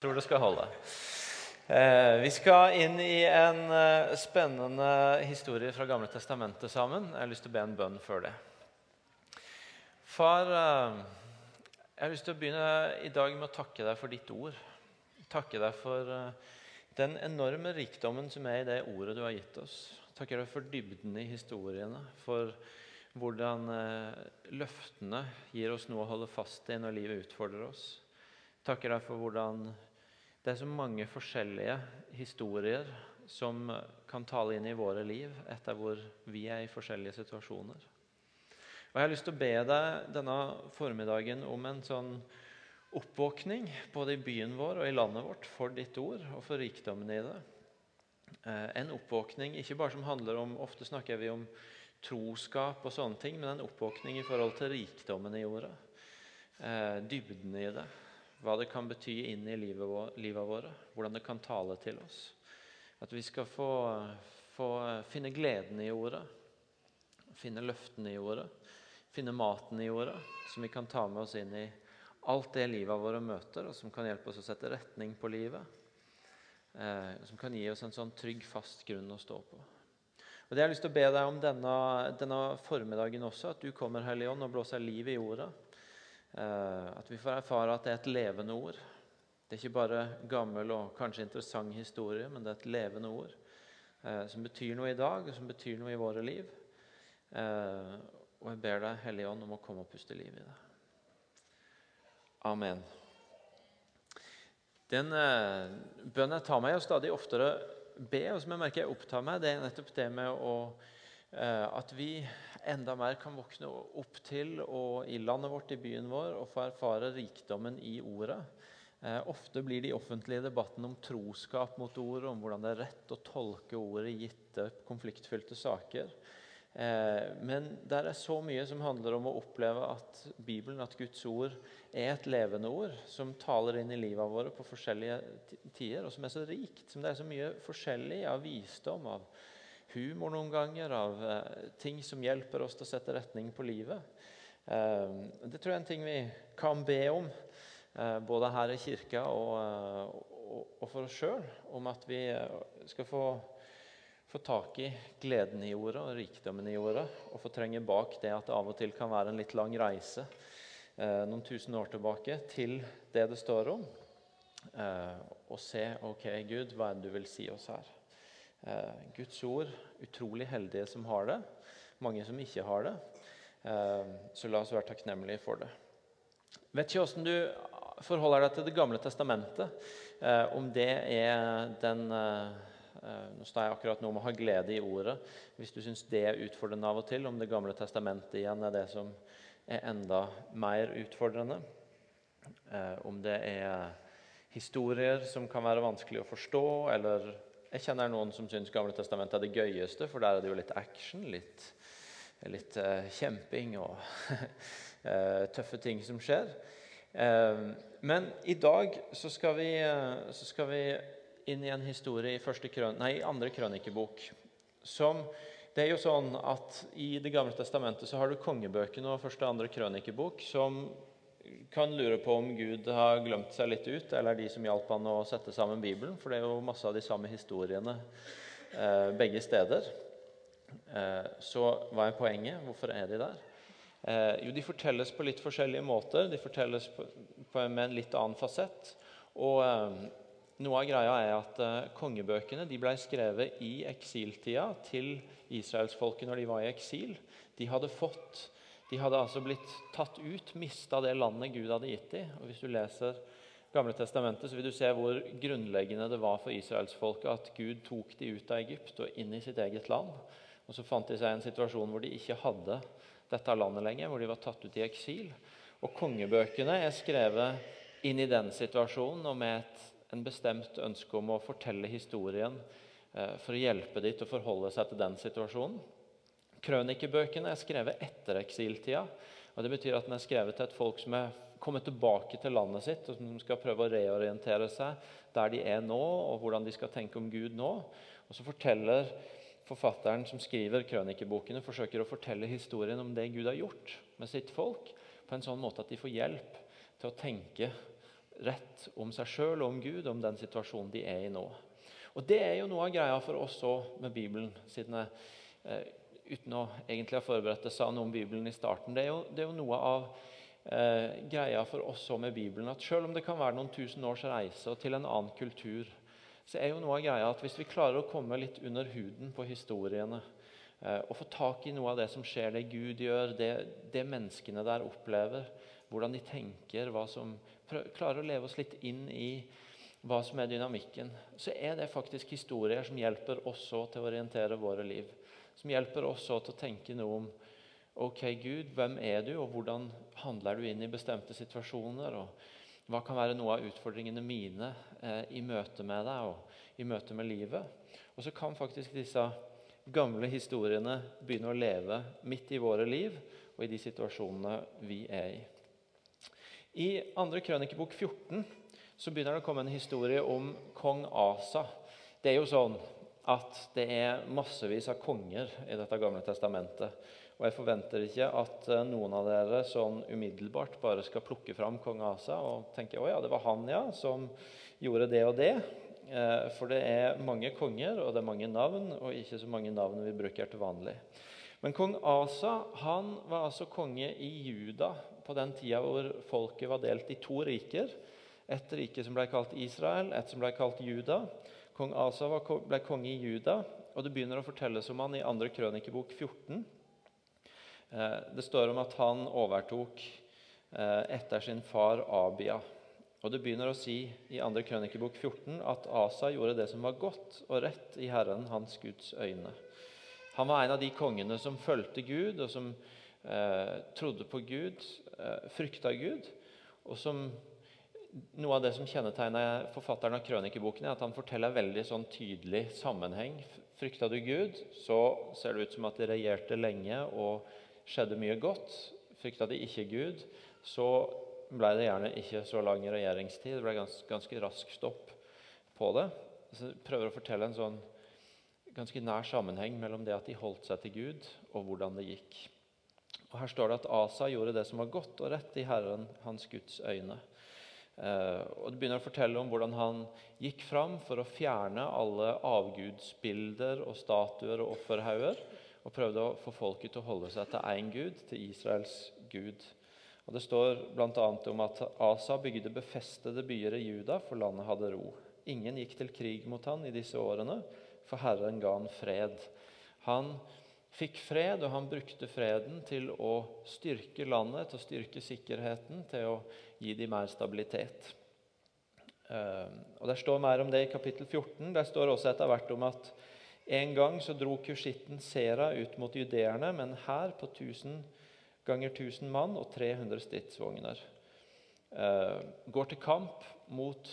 tror det skal holde. Eh, vi skal inn i en eh, spennende historie fra Gamle testamentet sammen. Jeg har lyst til å be en bønn før det. Far, eh, jeg har lyst til å begynne i dag med å takke deg for ditt ord. Takke deg for eh, den enorme rikdommen som er i det ordet du har gitt oss. Takker deg for dybden i historiene, for hvordan eh, løftene gir oss noe å holde fast i når livet utfordrer oss. Takker deg for hvordan det er så mange forskjellige historier som kan tale inn i våre liv etter hvor vi er i forskjellige situasjoner. Og Jeg har lyst til å be deg denne formiddagen om en sånn oppvåkning både i byen vår og i landet vårt for ditt ord og for rikdommen i det. Eh, en oppvåkning ikke bare som handler om Ofte snakker vi om troskap og sånne ting, men en oppvåkning i forhold til rikdommen i ordet. Eh, dybden i det hva det kan bety inn i livet, livet våre, hvordan det kan tale til oss. At vi skal få, få finne gleden i ordet, finne løftene i ordet, finne maten i ordet, som vi kan ta med oss inn i alt det livet våre møter, og som kan hjelpe oss å sette retning på livet. Eh, som kan gi oss en sånn trygg, fast grunn å stå på. Og det jeg har lyst til å be deg om denne, denne formiddagen også, at du kommer Hellige Ånd og blåser liv i ordet. Eh, at vi får erfare at det er et levende ord. Det er ikke bare gammel og kanskje interessant historie, men det er et levende ord eh, som betyr noe i dag, og som betyr noe i våre liv. Eh, og jeg ber deg, Hellige Ånd, om å komme og puste liv i det. Amen. Den bønnen jeg tar meg og stadig oftere be, og som jeg merker jeg opptar meg, det er nettopp det med å, at vi enda mer kan våkne opp til og i landet vårt, i byen vår, og få erfare rikdommen i ordet. Eh, ofte blir de offentlige debattene om troskap mot ordet, om hvordan det er rett å tolke ordet i gitte konfliktfylte saker. Eh, men der er så mye som handler om å oppleve at Bibelen, at Guds ord, er et levende ord som taler inn i livet våre på forskjellige tider, og som er så rikt, som det er så mye forskjellig av visdom, av humor noen ganger, av eh, ting som hjelper oss til å sette retning på livet. Eh, det tror jeg er en ting vi kan be om, eh, både her i kirka og, og, og for oss sjøl, om at vi skal få, få tak i gleden i ordet og rikdommen i ordet, og få trenge bak det at det av og til kan være en litt lang reise noen tusen år tilbake til det det står om, og se ok, Gud, hva er det du vil si oss her? Eh, Guds ord, utrolig heldige som har det. Mange som ikke har det. Eh, så la oss være takknemlige for det. Vet ikke åssen du forholder deg til Det gamle testamentet. Eh, om det er den Nå står jeg akkurat nå om å ha glede i ordet. Hvis du syns det er utfordrende av og til, om Det gamle testamentet igjen er det som er enda mer utfordrende. Om det er historier som kan være vanskelig å forstå, eller jeg kjenner noen som syns Gamle testamentet er det gøyeste, for der er det jo litt action, litt, litt uh, kjemping og uh, tøffe ting som skjer. Uh, men i dag så skal, vi, så skal, vi, inn i en historie i, krøn, nei, andre krønikebok. Som, det er jo sånn at I Det gamle testamentet så har du kongebøkene og første og andre krønikebok, som kan lure på om Gud har glemt seg litt ut, eller de som hjalp han å sette sammen Bibelen. For det er jo masse av de samme historiene eh, begge steder. Eh, så hva er poenget? Hvorfor er de der? Eh, jo, de fortelles på litt forskjellige måter. De fortelles på, på, med en litt annen fasett. Og eh, noe av greia er at eh, kongebøkene de ble skrevet i eksiltida til israelsfolket når de var i eksil. De hadde fått de hadde altså blitt tatt ut, mista det landet Gud hadde gitt dem. Og Hvis du leser Gamle testamentet, så vil du se hvor grunnleggende det var for israelsfolket at Gud tok dem ut av Egypt og inn i sitt eget land. Og Så fant de seg i en situasjon hvor de ikke hadde dette landet lenger, hvor de var tatt ut i eksil. Og kongebøkene er skrevet inn i den situasjonen og med et, en bestemt ønske om å fortelle historien eh, for å hjelpe dem til å forholde seg til den situasjonen. Krønikebøkene er skrevet etter eksiltida. og Det betyr at den er skrevet til et folk som er kommet tilbake til landet sitt, og som skal prøve å reorientere seg der de er nå, og hvordan de skal tenke om Gud nå. Og så forteller Forfatteren som skriver krønikebokene, forsøker å fortelle historien om det Gud har gjort med sitt folk, på en sånn måte at de får hjelp til å tenke rett om seg sjøl og om Gud, om den situasjonen de er i nå. Og Det er jo noe av greia for oss òg med Bibelen, siden jeg eh, uten å egentlig ha forberedt det, sa noe om Bibelen i starten. Det er jo, det er jo noe av eh, greia for oss òg med Bibelen at selv om det kan være noen tusen års reise og til en annen kultur, så er jo noe av greia at hvis vi klarer å komme litt under huden på historiene eh, og få tak i noe av det som skjer, det Gud gjør, det, det menneskene der opplever, hvordan de tenker, som, klarer å leve oss litt inn i hva som er dynamikken, så er det faktisk historier som hjelper oss til å orientere våre liv. Som hjelper oss til å tenke noe om Ok, Gud, hvem er du, og hvordan handler du inn i bestemte situasjoner? og Hva kan være noe av utfordringene mine eh, i møte med deg og i møte med livet? Og så kan faktisk disse gamle historiene begynne å leve midt i våre liv og i de situasjonene vi er i. I 2. krønikebok 14 så begynner det å komme en historie om kong Asa. Det er jo sånn at det er massevis av konger i dette gamle testamentet. Og jeg forventer ikke at eh, noen av dere sånn umiddelbart bare skal plukke fram kong Asa og tenke å ja, det var han ja, som gjorde det og det. Eh, for det er mange konger, og det er mange navn, og ikke så mange navn vi bruker til vanlig. Men kong Asa han var altså konge i Juda på den tida hvor folket var delt i to riker. Et rike som ble kalt Israel, et som ble kalt Juda. Kong Asa ble konge i Juda, og det begynner å fortelles om han i 2. krønikebok 14. Eh, det står om at han overtok eh, etter sin far Abia. Og Det begynner å si i 2. krønikebok 14 at Asa gjorde det som var godt og rett i Herren hans Guds øyne. Han var en av de kongene som fulgte Gud, og som eh, trodde på Gud, eh, frykta Gud, og som noe av det som kjennetegner forfatteren av krønikeboken, er at han forteller veldig sånn tydelig sammenheng. Frykta du Gud, så ser det ut som at de regjerte lenge og skjedde mye godt. Frykta de ikke Gud, så ble det gjerne ikke så lang regjeringstid. Det ble ganske, ganske rask stopp på det. Så jeg prøver å fortelle en sånn ganske nær sammenheng mellom det at de holdt seg til Gud, og hvordan det gikk. Og Her står det at Asa gjorde det som var godt og rett i Herren, hans Guds øyne. Eh, og Det begynner å fortelle om hvordan han gikk fram for å fjerne alle avgudsbilder og statuer og offerhauger, og prøvde å få folket til å holde seg til én Gud, til Israels Gud. Og Det står bl.a. om at Asa bygde befestede byer i Juda, for landet hadde ro. Ingen gikk til krig mot han i disse årene, for Herren ga han fred. Han fikk fred, og han brukte freden til å styrke landet, til å styrke sikkerheten, til å gi dem mer stabilitet. Ehm, og Der står mer om det i kapittel 14. Der står også etter hvert om at en gang så dro kursitten Sera ut mot judeerne med en hær på 1000 ganger 1000 mann og 300 stridsvogner. Ehm, går til kamp mot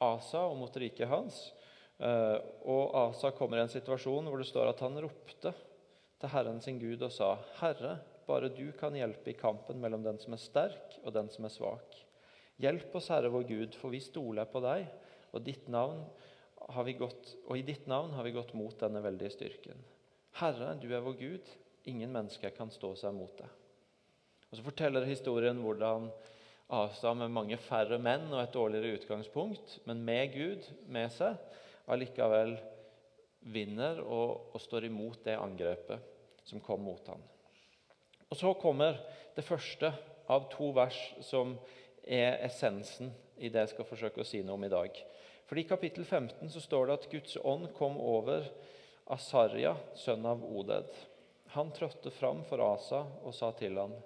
Asa og mot riket hans. Ehm, og Asa kommer i en situasjon hvor det står at han ropte til Herren sin Gud og sa:" Herre, bare du kan hjelpe i kampen mellom den som er sterk, og den som er svak. Hjelp oss, Herre vår Gud, for vi stoler på deg, og, gått, og i ditt navn har vi gått mot denne veldige styrken. Herre, du er vår Gud, ingen mennesker kan stå seg mot deg. Og Så forteller historien hvordan Asa med mange færre menn og et dårligere utgangspunkt, men med Gud med seg, allikevel vinner og, og, står imot det angrepet som kom mot ham. Og Så kommer det første av to vers som er essensen i det jeg skal forsøke å si noe om i dag. For I kapittel 15 så står det at Guds ånd kom over Asarja, sønn av Oded. Han trådte fram for Asa og sa til ham,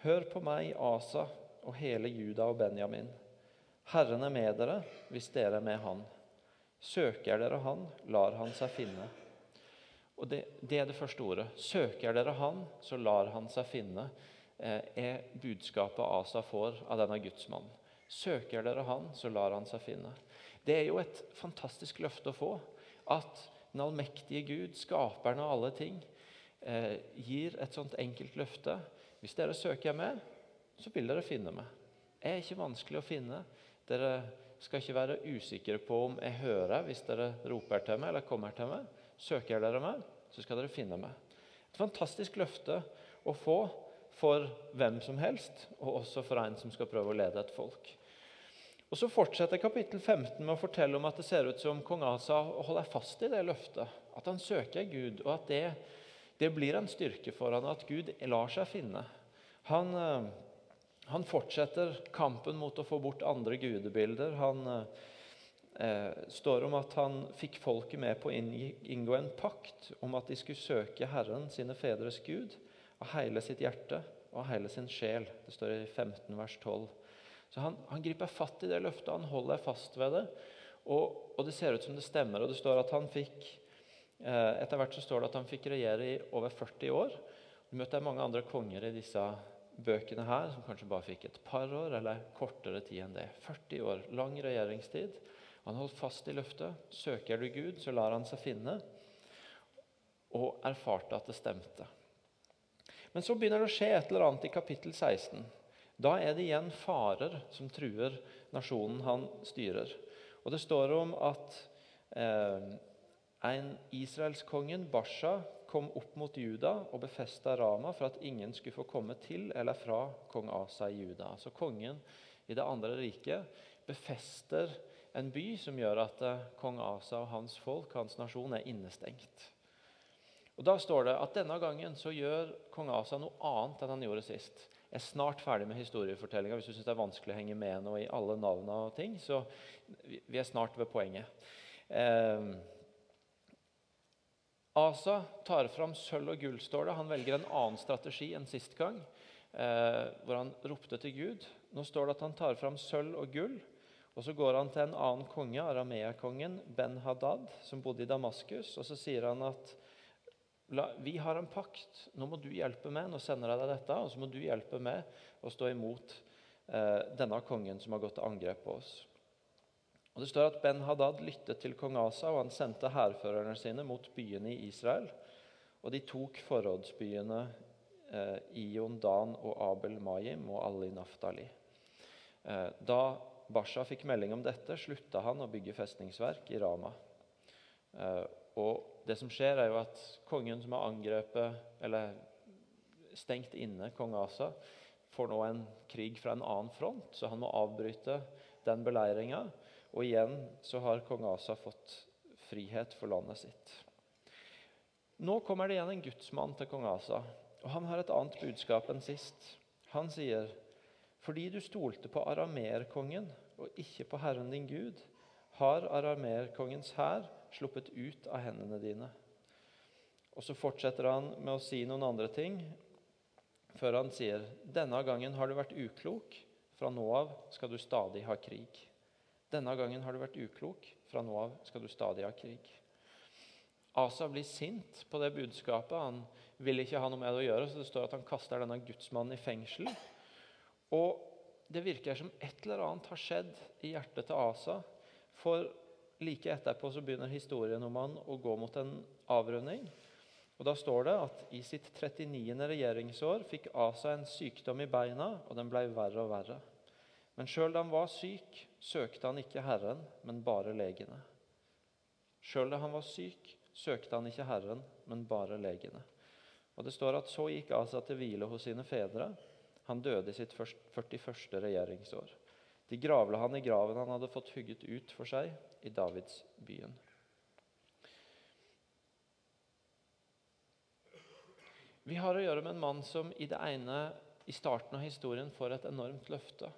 Hør på meg, Asa, og hele Juda og Benjamin. Herren er med dere hvis dere er med Han. Søker dere Han, lar Han seg finne. Og det, det, er det første ordet. Søker dere Han, så lar Han seg finne, eh, er budskapet Asa får av denne gudsmannen. Søker dere Han, så lar Han seg finne. Det er jo et fantastisk løfte å få. At den allmektige Gud, skaperen av alle ting, eh, gir et sånt enkelt løfte. Hvis dere søker meg, så vil dere finne meg. Jeg er ikke vanskelig å finne. Dere skal ikke være usikre på om jeg hører hvis dere roper til meg eller kommer til meg. Søker dere meg, så skal dere finne meg. Et fantastisk løfte å få for hvem som helst, og også for en som skal prøve å lede et folk. Og Så fortsetter kapittel 15 med å fortelle om at det ser ut som kong Asa holder fast i det løftet. At han søker Gud, og at det, det blir en styrke for han, at Gud lar seg finne. Han, eh, han fortsetter kampen mot å få bort andre gudebilder. Han eh, står om at han fikk folket med på å inngå en pakt om at de skulle søke Herren, sine fedres Gud, av hele sitt hjerte og av hele sin sjel. Det står i 15 vers 12. Så han, han, griper fatt i det løftet, han holder fast ved det. Og, og, det ser ut som det stemmer. og det står at han fikk, eh, Etter hvert så står det at han fikk regjere i over 40 år. Du møter mange andre konger i disse bøkene her som kanskje bare fikk et par år eller kortere tid enn det. 40 år, lang regjeringstid. Han holdt fast i løftet. Søker du Gud, så lar han seg finne. Og erfarte at det stemte. Men så begynner det å skje et eller annet i kapittel 16. Da er det igjen farer som truer nasjonen han styrer. Og Det står om at eh, en israelskongen, Basha, kom opp mot Juda og befesta Rama for at ingen skulle få komme til eller fra kong Asa i Juda. Altså Kongen i det andre riket befester en by som gjør at eh, kong Asa og hans folk, hans nasjon, er innestengt. Og Da står det at denne gangen så gjør kong Asa noe annet enn han gjorde sist Jeg er snart ferdig med historiefortellinga. Hvis du syns det er vanskelig å henge med nå i alle navnene og ting, så vi er snart ved poenget. Eh, Asa tar fram sølv og gull, står det. Han velger en annen strategi enn sist gang, eh, hvor han ropte til Gud. Nå står det at han tar fram sølv og gull. Og Så går han til en annen konge, Aramea-kongen Ben-Hadad, som bodde i Damaskus. og Så sier han at vi har en pakt. Nå må du hjelpe meg. Nå sender jeg deg dette, og så må du hjelpe meg å stå imot eh, denne kongen som har gått til angrep på oss. Og Det står at Ben-Hadad lyttet til kong Asa, og han sendte hærførerne sine mot byene i Israel. Og de tok forrådsbyene eh, Ion, Dan og Abel Mayim og alle i Naftali. Eh, da Basha fikk melding om dette, slutta han å bygge festningsverk i Rama. Eh, og det som skjer, er jo at kongen som har angrepet, eller stengt inne kong Asa, får nå en krig fra en annen front, så han må avbryte den beleiringa. Og igjen så har kong Asa fått frihet for landet sitt. Nå kommer det igjen en gudsmann til kong Asa, og han har et annet budskap enn sist. Han sier, 'Fordi du stolte på arameerkongen og ikke på Herren din Gud', har arameerkongens hær sluppet ut av hendene dine. Og Så fortsetter han med å si noen andre ting før han sier denne gangen har du vært uklok, fra nå av skal du stadig ha krig. Denne gangen har du vært uklok, fra nå av skal du stadig ha krig. Asa blir sint på det budskapet. Han vil ikke ha noe med det å gjøre, så det står at han kaster denne gudsmannen i fengsel. Og det virker som et eller annet har skjedd i hjertet til Asa. For like etterpå så begynner historien om han å gå mot en avrunding. Og Da står det at i sitt 39. regjeringsår fikk Asa en sykdom i beina, og den ble verre og verre. Men sjøl da han var syk, søkte han ikke Herren, men bare legene. Sjøl da han var syk, søkte han ikke Herren, men bare legene. Og Det står at så gikk Asa til hvile hos sine fedre. Han døde i sitt 41. regjeringsår. De gravla han i graven han hadde fått hugget ut for seg i Davidsbyen. Vi har å gjøre med en mann som i det ene i starten av historien får et enormt løfte.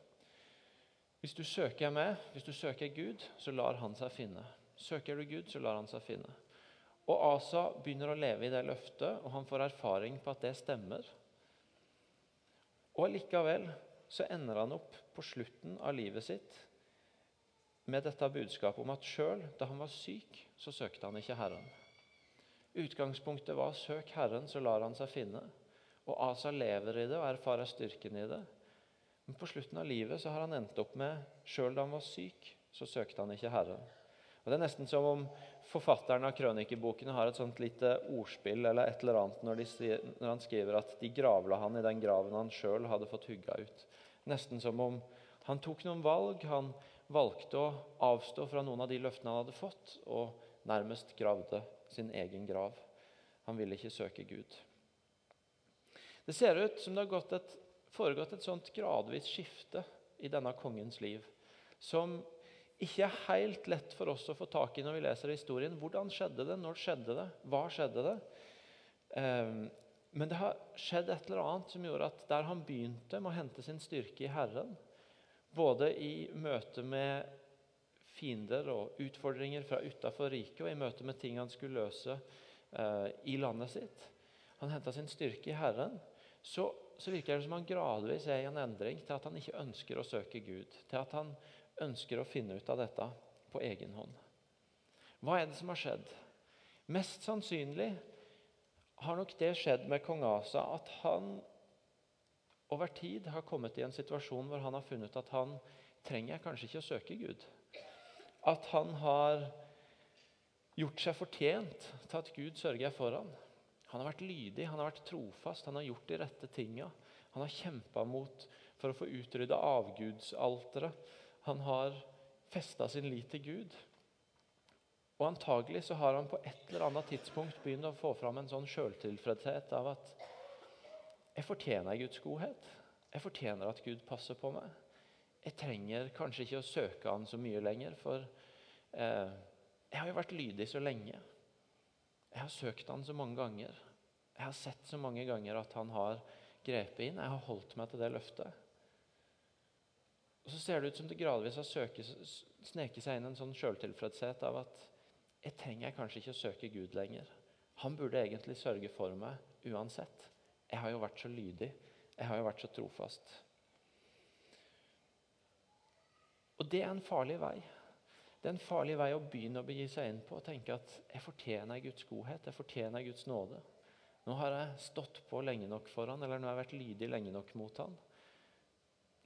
Hvis du søker meg, hvis du søker Gud, så lar han seg finne. Søker du Gud, så lar han seg finne. Og Asa begynner å leve i det løftet, og han får erfaring på at det stemmer. Og likevel så ender han opp på slutten av livet sitt med dette budskapet om at sjøl da han var syk, så søkte han ikke Herren. Utgangspunktet var 'søk Herren, så lar han seg finne'. Og Asa lever i det og erfarer styrken i det. Men på slutten av livet så har han endt opp med sjøl da han var syk, så søkte han ikke Herren. Og Det er nesten som om forfatteren av krønikebokene har et sånt lite ordspill eller et eller annet når, de, når han skriver at de gravla han i den graven han sjøl hadde fått hugga ut. Nesten som om han tok noen valg. Han valgte å avstå fra noen av de løftene han hadde fått, og nærmest gravde sin egen grav. Han ville ikke søke Gud. Det ser ut som det har et, foregått et sånt gradvis skifte i denne kongens liv. som ikke er helt lett for oss å få tak i når vi leser historien. Hvordan skjedde det? Når skjedde det? Hva skjedde det? Eh, men det har skjedd et eller annet som gjorde at der han begynte med å hente sin styrke i Herren, både i møte med fiender og utfordringer fra utafor riket, og i møte med ting han skulle løse eh, i landet sitt Han henta sin styrke i Herren. Så, så, virker det som han gradvis er i en endring til at han ikke ønsker å søke Gud. Til at han ønsker å finne ut av dette på egen hånd. Hva er det som har skjedd? Mest sannsynlig har nok det skjedd med kong Asa at han over tid har kommet i en situasjon hvor han har funnet at han trenger kanskje ikke å søke Gud. At han har gjort seg fortjent til at Gud sørger for ham. Han har vært lydig, han har vært trofast, han har gjort de rette tinga. Han har kjempa mot for å få utrydda avgudsalteret. Han har festa sin lit til Gud. Og antagelig så har han på et eller annet tidspunkt begynt å få fram en sånn sjøltilfredshet av at jeg fortjener Guds godhet. Jeg fortjener at Gud passer på meg. Jeg trenger kanskje ikke å søke Han så mye lenger, for eh, jeg har jo vært lydig så lenge. Jeg har søkt Han så mange ganger. Jeg har sett så mange ganger at Han har grepet inn. Jeg har holdt meg til det løftet. Og Så ser det ut som det gradvis har sneket seg inn en sånn sjøltilfredshet av at jeg trenger kanskje ikke å søke Gud lenger. Han burde egentlig sørge for meg uansett. Jeg har jo vært så lydig. Jeg har jo vært så trofast. Og det er en farlig vei. Det er en farlig vei å begynne å begi seg inn på og tenke at jeg fortjener Guds godhet, jeg fortjener Guds nåde. Nå har jeg stått på lenge nok for han, eller nå har jeg vært lydig lenge nok mot han.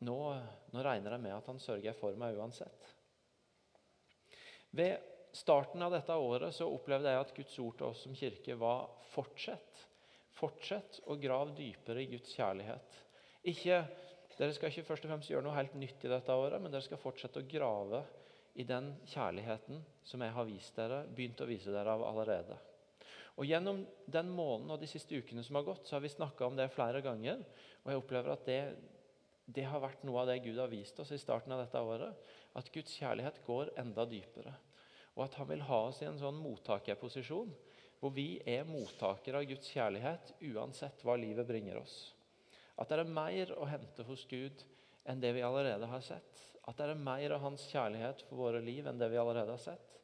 Nå, nå regner jeg med at han sørger for meg uansett. Ved starten av dette året så opplevde jeg at Guds ord til oss som kirke var fortsett. Fortsett å grave dypere i Guds kjærlighet. Ikke, dere skal ikke først og fremst gjøre noe helt nytt i dette året, men dere skal fortsette å grave i den kjærligheten som jeg har vist dere, begynt å vise dere av allerede. Og Gjennom den måneden og de siste ukene som har gått, så har vi snakka om det flere ganger. Og jeg opplever at det, det har vært noe av det Gud har vist oss i starten av dette året. At Guds kjærlighet går enda dypere og at han vil ha oss i en sånn mottakerposisjon hvor vi er mottakere av Guds kjærlighet uansett hva livet bringer oss. At det er mer å hente hos Gud enn det vi allerede har sett. At det er mer av Hans kjærlighet for våre liv enn det vi allerede har sett.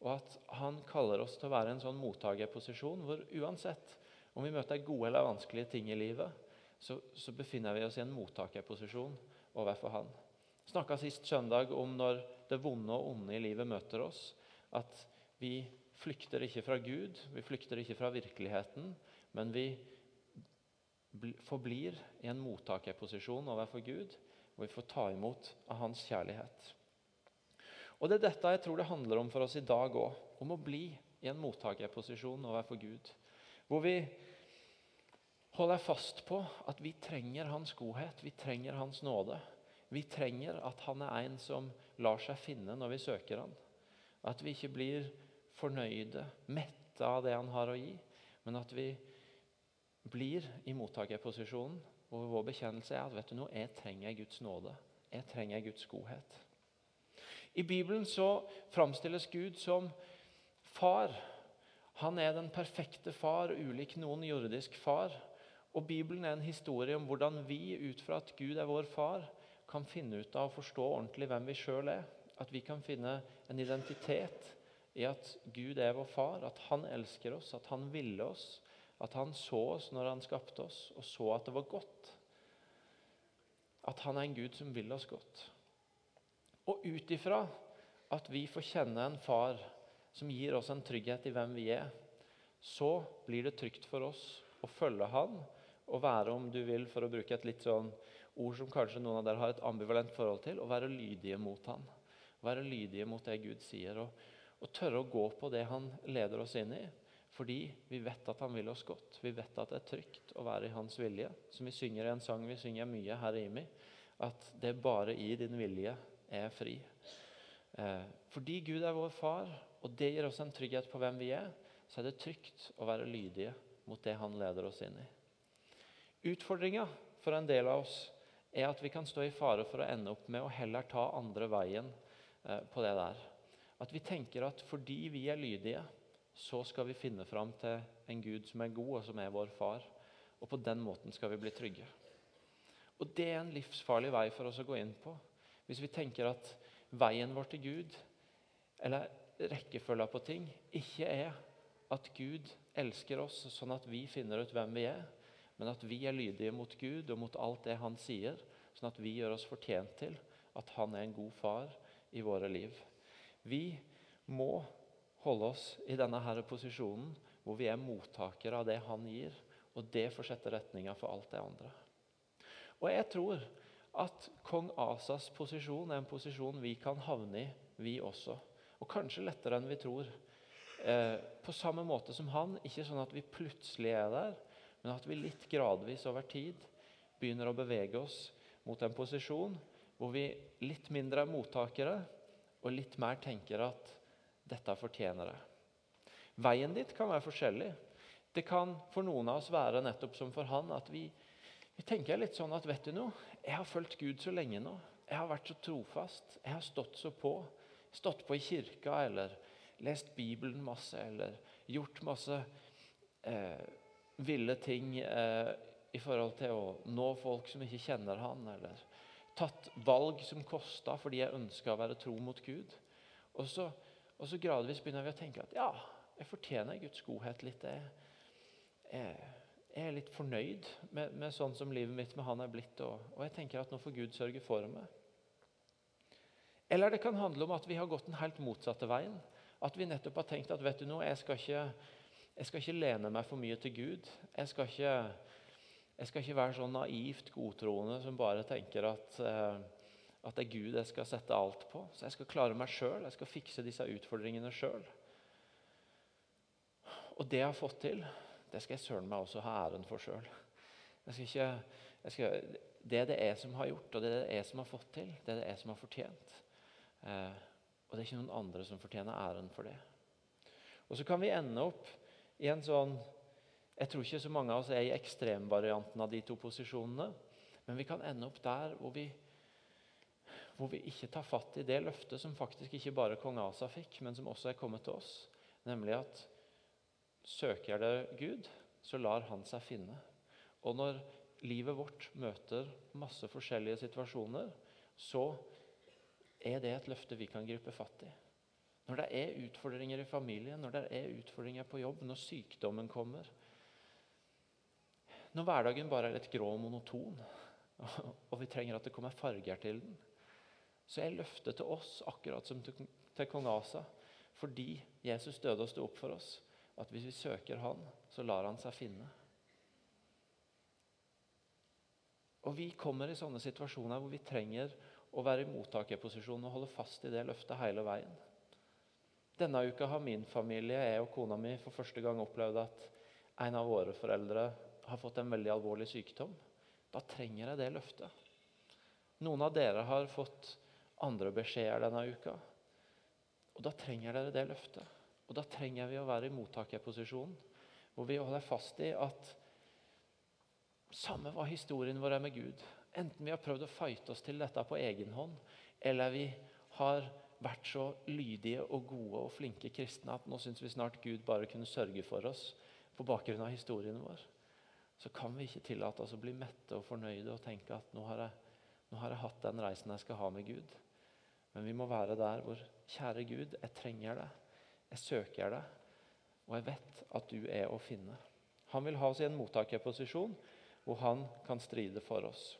Og at Han kaller oss til å være i en sånn mottakerposisjon hvor uansett om vi møter gode eller vanskelige ting i livet, så, så befinner vi oss i en mottakerposisjon overfor Han. Snakka sist søndag om når det vonde og onde i livet møter oss at vi flykter ikke fra Gud, vi flykter ikke fra virkeligheten, men vi forblir i en mottakerposisjon overfor Gud, og vi får ta imot av Hans kjærlighet. Og Det er dette jeg tror det handler om for oss i dag òg. Om å bli i en mottakerposisjon overfor Gud. Hvor vi holder jeg fast på at vi trenger Hans godhet, vi trenger Hans nåde. Vi trenger at Han er en som lar seg finne når vi søker Han. At vi ikke blir fornøyde, mette av det han har å gi, men at vi blir i mottakerposisjonen Og vår bekjennelse er at vet du noe, jeg trenger Guds nåde. Jeg trenger Guds godhet. I Bibelen så framstilles Gud som far. Han er den perfekte far, ulik noen jordisk far. Og Bibelen er en historie om hvordan vi, ut fra at Gud er vår far, kan finne ut av å forstå ordentlig hvem vi sjøl er at vi kan finne en identitet i at Gud er vår far, at han elsker oss, at han ville oss, at han så oss når han skapte oss, og så at det var godt. At han er en Gud som vil oss godt. Og ut ifra at vi får kjenne en far som gir oss en trygghet i hvem vi er, så blir det trygt for oss å følge han og være, om du vil, for å bruke et litt sånn ord som kanskje noen av dere har et ambivalent forhold til, å være lydige mot han være lydige mot det Gud sier, og, og, tørre å gå på det han leder oss inn i. Fordi vi vet at han vil oss godt. Vi vet at det er trygt å være i hans vilje. Som vi synger i en sang vi synger mye her i IMI, at det bare i din vilje er fri. Eh, fordi Gud er vår far, og det gir oss en trygghet på hvem vi er, så er det trygt å være lydige mot det han leder oss inn i. Utfordringa for en del av oss er at vi kan stå i fare for å ende opp med å heller ta andre veien eh, på det der. At vi tenker at fordi vi er lydige, så skal vi finne fram til en Gud som er god, og som er vår far. Og på den måten skal vi bli trygge. Og Det er en livsfarlig vei for oss å gå inn på. Hvis vi tenker at veien vår til Gud, eller rekkefølga på ting, ikke er at Gud elsker oss sånn at vi finner ut hvem vi er, men at vi er lydige mot Gud og mot alt det Han sier, sånn at vi gjør oss fortjent til at Han er en god far i våre liv. Vi må holde oss i denne her posisjonen hvor vi er mottakere av det Han gir, og det får sette retninga for alt det andre. Og jeg tror at kong Asas posisjon er en posisjon vi kan havne i, vi også. Og kanskje lettere enn vi tror. Eh, på samme måte som han, ikke sånn at vi plutselig er der, men at vi litt gradvis over tid begynner å bevege oss mot en posisjon hvor vi litt mindre er mottakere og litt mer tenker at dette fortjener det. Veien dit kan være forskjellig. Det kan for noen av oss være nettopp som for han, at vi, vi tenker litt sånn at vet du noe, jeg har fulgt Gud så lenge nå. Jeg har vært så trofast. Jeg har stått så på. Stått på i kirka eller lest Bibelen masse eller gjort masse eh, ville ting eh, i forhold til å nå folk som ikke kjenner han, eller tatt valg som kosta fordi jeg ønska å være tro mot Gud. Og så, og så, gradvis begynner vi å tenke at ja, jeg fortjener Guds godhet litt. Jeg, jeg, er litt fornøyd med, med, sånn som livet mitt med han er blitt, og, og jeg tenker at nå får Gud sørge for meg. Eller det kan handle om at vi har gått den helt motsatte veien. At vi nettopp har tenkt at vet du noe, jeg skal ikke jeg skal ikke lene meg for mye til Gud. Jeg skal ikke, jeg skal ikke være sånn naivt godtroende som bare tenker at, eh, at, det er Gud jeg skal sette alt på. Så jeg skal klare meg sjøl. Jeg skal fikse disse utfordringene sjøl. Og det jeg har fått til, det skal jeg søren meg også ha æren for sjøl. Det er det jeg som har gjort, og det er det jeg som har fått til. Det er det jeg som har fortjent. Eh, og det er ikke noen andre som fortjener æren for det. Og så kan vi ende opp en sånn Jeg tror ikke så mange av oss er i ekstremvarianten av de to posisjonene. Men vi kan ende opp der hvor vi, hvor vi ikke tar fatt i det løftet som faktisk ikke bare kong Asa fikk, men som også er kommet til oss. Nemlig at søker jeg det Gud, så lar Han seg finne. Og når livet vårt møter masse forskjellige situasjoner, så er det et løfte vi kan gripe fatt i. Når det er utfordringer i familien, når det er utfordringer på jobb, når sykdommen kommer Når hverdagen bare er litt grå og monoton, og vi trenger at det kommer farger til den, så er løftet til oss akkurat som til, kong Asa, fordi Jesus døde og sto opp for oss, at hvis vi søker Han, så lar Han seg finne. Og Vi kommer i sånne situasjoner hvor vi trenger å være i mottakerposisjon og holde fast i det løftet hele veien. Denne uka har min familie, jeg og kona mi, for første gang opplevd at en av våre foreldre har fått en veldig alvorlig sykdom. Da trenger jeg det løftet. Noen av dere har fått andre beskjeder denne uka. Og Da trenger dere det løftet. Og Da trenger vi å være i mottakerposisjonen, hvor vi holder fast i at samme hva historien vår er med Gud, enten vi har prøvd å fighte oss til dette på egen hånd, eller vi har vært så lydige og gode og flinke kristne at nå syns vi snart Gud bare kunne sørge for oss på bakgrunn av historien vår, så kan vi ikke tillate oss å bli mette og fornøyde og tenke at nå har, jeg, nå har jeg hatt den reisen jeg skal ha med Gud. Men vi må være der hvor Kjære Gud, jeg trenger deg. Jeg søker deg. Og jeg vet at du er å finne. Han vil ha oss i en mottakerposisjon hvor han kan stride for oss.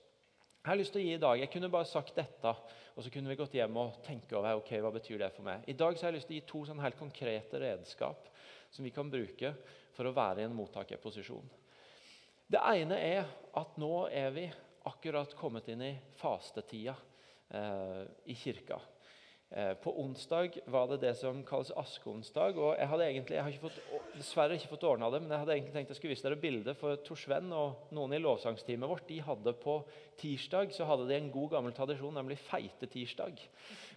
Jeg har lyst til å gi i dag, jeg kunne bare sagt dette, og så kunne vi gått hjem og tenke over ok, hva betyr det for meg. I dag så har jeg lyst til å gi to sånn helt konkrete redskap som vi kan bruke for å være i en mottakerposisjon. Det ene er at nå er vi akkurat kommet inn i fastetida eh, i kirka. Eh, på onsdag var det det som kalles askeonsdag. og Jeg hadde egentlig, jeg har ikke fått, dessverre ikke fått ordna det, men jeg hadde egentlig tenkt jeg skulle vise dere bildet. for Tor Sven og noen i lovsangsteamet vårt. De hadde På tirsdag så hadde de en god gammel tradisjon, nemlig feitetirsdag.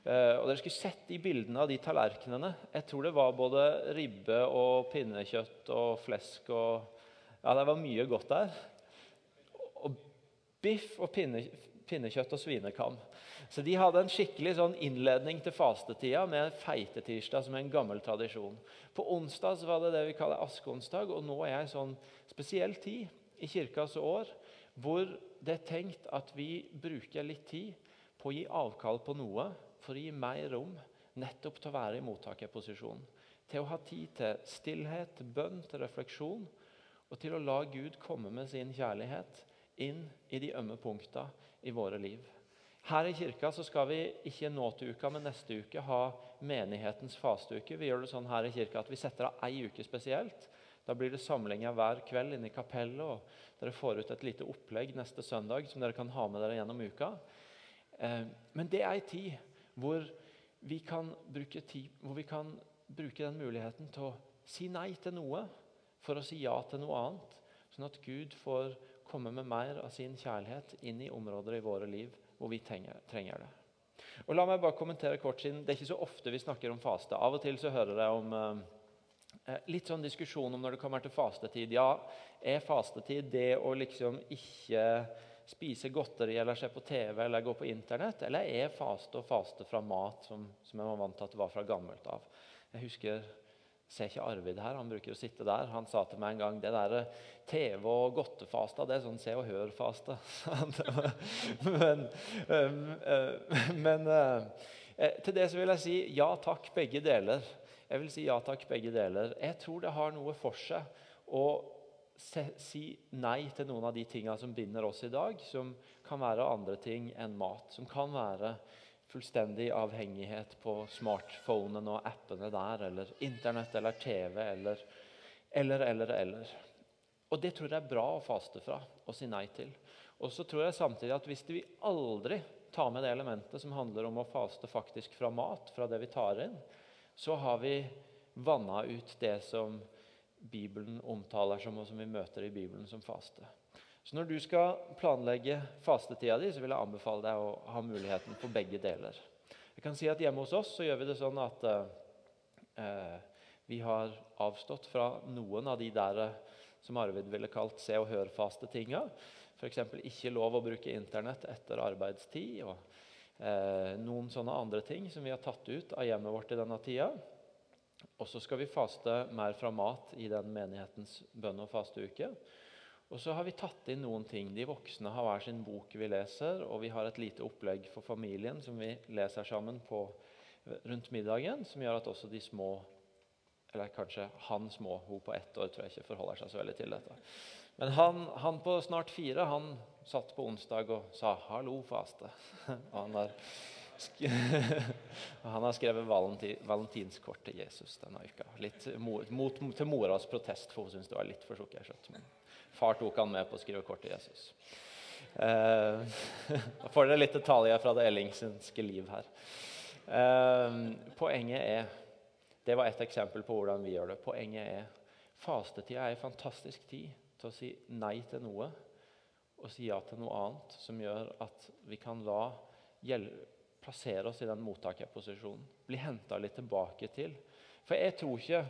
Eh, og Dere skulle sett de bildene av de tallerkenene. Jeg tror det var både ribbe og pinnekjøtt og flesk og Ja, det var mye godt der. Og biff og pinne, pinnekjøtt og svinekam. Så de hadde en skikkelig sånn innledning til fastetida med feitetirsdag som en gammel tradisjon. På onsdag var det det vi kaller askeonsdag, og nå er en sånn spesiell tid i kirkas år hvor det er tenkt at vi bruker litt tid på å gi avkall på noe for å gi mer rom nettopp til å være i mottakerposisjon. Til å ha tid til stillhet, bønn, til refleksjon, og til å la Gud komme med sin kjærlighet inn i de ømme punkta i våre liv. Her i kirka så skal vi ikke nå til uka, men neste uke ha menighetens fasteuke. Vi gjør det sånn her i kirka at vi setter av ei uke spesielt. Da blir det samlinger hver kveld inne i kapellet. og Dere får ut et lite opplegg neste søndag som dere kan ha med dere gjennom uka. Eh, men det er ei tid hvor vi, kan bruke tid, hvor vi kan bruke den muligheten til å si nei til noe for å si ja til noe annet. Sånn at Gud får komme med mer av sin kjærlighet inn i områder i våre liv hvor vi trenger, trenger det. Og la meg bare kommentere kort siden Det er ikke så ofte vi snakker om faste. Av og til så hører jeg om eh, eh, litt sånn diskusjon om når det kommer til fastetid. Ja, er fastetid det å liksom ikke spise godteri eller se på TV eller gå på Internett? Eller er faste og faste fra mat, som, som jeg var vant til at det var fra gammelt av? Jeg husker Ser ikke Arvid her, han bruker å sitte der. Han sa til meg en gang det der TV- og godtefasta, det er sånn Se og Hør-faste. men, men uh, til det så vil jeg si ja takk, begge deler. Jeg vil si ja takk, begge deler. Jeg tror det har noe for seg å si nei til noen av de tingene som binder oss i dag, som kan være andre ting enn mat. Som kan være fullstendig avhengighet på smartphonen og appene der, eller Internett eller TV eller eller, eller, eller. Og Det tror jeg er bra å faste fra og si nei til. Og så tror jeg samtidig at hvis vi aldri tar med det elementet som handler om å faste faktisk fra mat, fra det vi tar inn, så har vi vanna ut det som Bibelen omtaler som, og som vi møter i Bibelen som faste. Så når du skal planlegge fastetida di, så vil jeg anbefale deg å ha muligheten for begge deler. Jeg kan si at Hjemme hos oss så gjør vi det sånn at eh, vi har avstått fra noen av de der eh, som Arvid ville kalt se og hør-faste-tinga. F.eks. ikke lov å bruke Internett etter arbeidstid. og eh, Noen sånne andre ting som vi har tatt ut av hjemmet vårt i denne tida. Og så skal vi faste mer fra mat i den menighetens bønn- og fasteuke. Og så har vi tatt inn noen ting. De voksne har hver sin bok vi leser, og vi har et lite opplegg for familien som vi leser sammen på, rundt middagen, som gjør at også de små Eller kanskje han små, hun på ett år tror jeg ikke forholder seg så veldig til dette. Men han, han på snart fire han satt på onsdag og sa 'hallo, faste'. Og han har, han har skrevet valenti, valentinskort til Jesus denne uka. Litt mot, mot, til moras protest, for hun syntes det var litt for sukkersøtt. Men Far tok han med på å skrive kort til Jesus. Eh, da får dere litt detaljer fra det ellingsenske liv her. Eh, poenget er Det var ett eksempel på hvordan vi gjør det. Poenget er fastetida er en fantastisk tid til å si nei til noe og si ja til noe annet som gjør at vi kan la plassere oss i den mottakerposisjonen. Bli henta litt tilbake til. For jeg tror ikke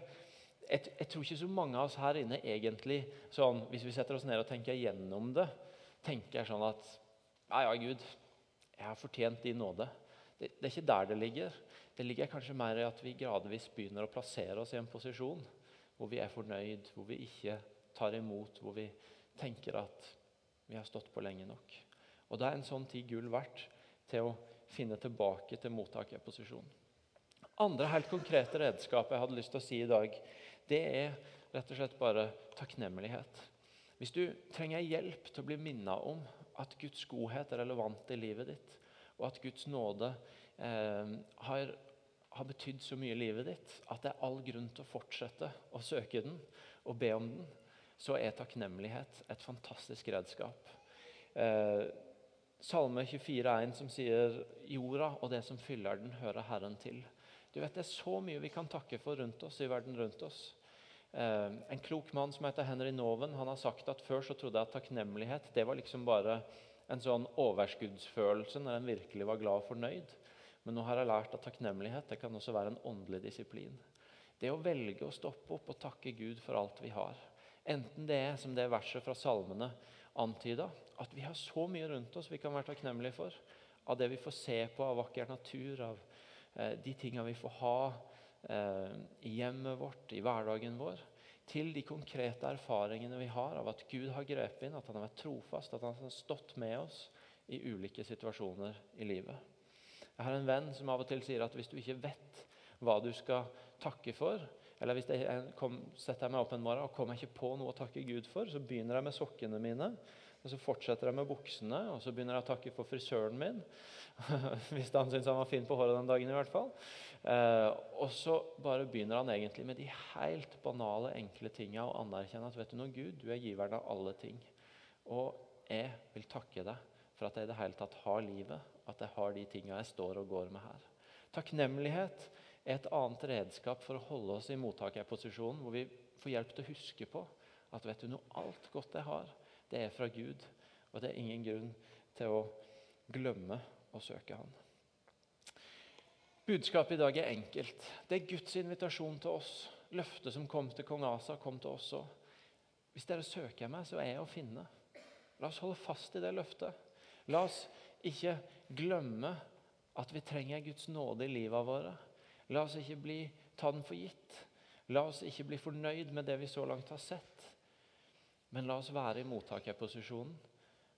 jeg, jeg, tror ikke så mange av oss her inne egentlig sånn, Hvis vi setter oss ned og tenker gjennom det, tenker sånn at Ja, ja, Gud, jeg har fortjent din nåde. Det, det, er ikke der det ligger. Det ligger kanskje mer i at vi gradvis begynner å plassere oss i en posisjon hvor vi er fornøyd, hvor vi ikke tar imot, hvor vi tenker at vi har stått på lenge nok. Og Da er en sånn tid gull verdt til å finne tilbake til mottakerposisjonen. Andre helt konkrete redskap jeg hadde lyst til å si i dag, det er rett og slett bare takknemlighet. Hvis du trenger hjelp til å bli minnet om at Guds godhet er relevant i livet ditt, og at Guds nåde eh, har, har betydd så mye i livet ditt at det er all grunn til å fortsette å søke den og be om den, så er takknemlighet et fantastisk redskap. Eh, Salme 24,1 som sier 'Jorda og det som fyller den, hører Herren til'. Du vet, Det er så mye vi kan takke for rundt oss i verden rundt oss. Eh, en klok mann som heter Henry Noven, han har sagt at før så trodde jeg at takknemlighet det var liksom bare en sånn overskuddsfølelse når en virkelig var glad og fornøyd. Men nå har jeg lært at takknemlighet det kan også være en åndelig disiplin. Det å velge å stoppe opp og takke Gud for alt vi har. Enten det er som det verset fra salmene antyda at vi har så mye rundt oss vi kan være takknemlige for. Av det vi får se på av vakker natur, av eh, de tinga vi får ha i hjemmet vårt, i hverdagen vår. Til de konkrete erfaringene vi har av at Gud har grepet inn, at han har vært trofast, at han har stått med oss i ulike situasjoner i livet. Jeg har en venn som av og til sier at hvis du ikke vet hva du skal takke for, eller hvis jeg kom, setter jeg meg opp en morgen og kommer ikke på noe å takke Gud for, så begynner jeg med sokkene mine. og Så fortsetter jeg med buksene, og så begynner jeg å takke for frisøren min. hvis han syns han var fin på håret den dagen. i hvert fall. Eh, og så bare begynner han egentlig med de helt banale, enkle tinga og anerkjenne at vet du noe, Gud, du er giveren av alle ting. Og jeg vil takke deg for at jeg i det hele tatt har livet, at jeg har de tinga jeg står og går med her. Takknemlighet er et annet redskap for å holde oss i mottakerposisjonen, hvor vi får hjelp til å huske på at vet du noe, alt godt jeg har, det er fra Gud. Og det er ingen grunn til å glemme å søke Han. Budskapet i dag er enkelt. Det er Guds invitasjon til oss. Løftet som kom til kong Asa, kom til oss òg. Hvis dere søker meg, så er jeg å finne. La oss holde fast i det løftet. La oss ikke glemme at vi trenger Guds nåde i livet våre. La oss ikke bli, ta den for gitt. La oss ikke bli fornøyd med det vi så langt har sett. Men la oss være i mottakerposisjonen,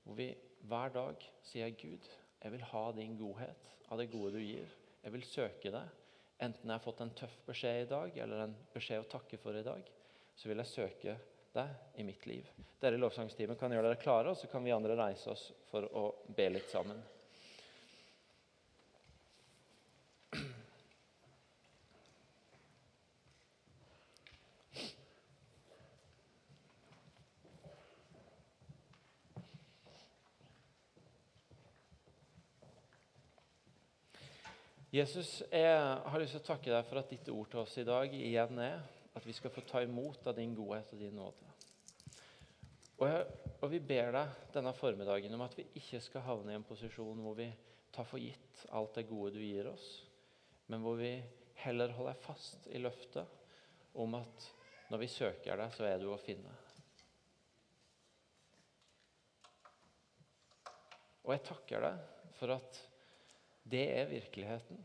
hvor vi hver dag sier Gud, jeg vil ha din godhet av det gode du gir. Jeg vil søke deg. Enten jeg har fått en tøff beskjed i dag, eller en beskjed å takke for i dag, så vil jeg søke deg i mitt liv. Dere i lovsangsteamet kan gjøre dere klare, og så kan vi andre reise oss for å be litt sammen. Jesus, jeg har lyst til å takke deg for at ditt ord til oss i dag igjen er at vi skal få ta imot av din godhet og din nåde. Og, jeg, og vi ber deg denne formiddagen om at vi ikke skal havne i en posisjon hvor vi tar for gitt alt det gode du gir oss, men hvor vi heller holder fast i løftet om at når vi søker deg, så er du å finne. Og jeg takker deg for at det er virkeligheten.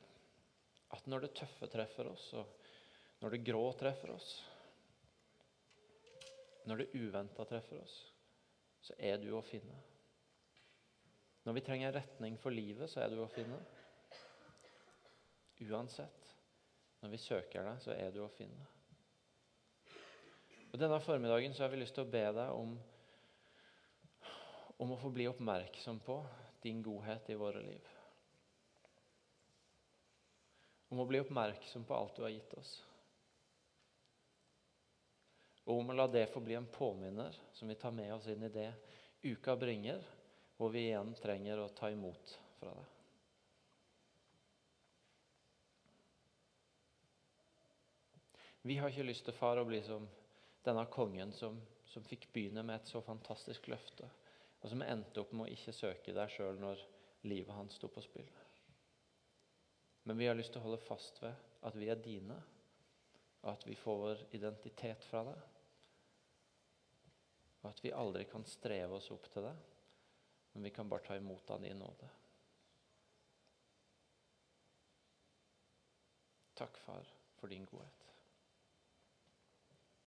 At når det tøffe treffer oss, og når det grå treffer oss, når det uventa treffer oss, så er du å finne. Når vi trenger retning for livet, så er du å finne. Uansett. Når vi søker deg, så er du å finne. Og Denne formiddagen så har vi lyst til å be deg om, om å få bli oppmerksom på din godhet i våre liv om å bli oppmerksom på alt du har gitt oss. Og om å la det få bli en påminner som vi tar med oss inn i det uka bringer, hvor vi igjen trenger å ta imot fra deg. Vi har ikke lyst til far å bli som denne kongen som, som fikk begynne med et så fantastisk løfte, og som endte opp med å ikke søke deg sjøl når livet hans sto på spill. Men vi har lyst til å holde fast ved at vi er dine, og at vi får vår identitet fra deg. Og at vi aldri kan streve oss opp til det, men vi kan bare ta imot av din nåde. Takk, far, for din godhet.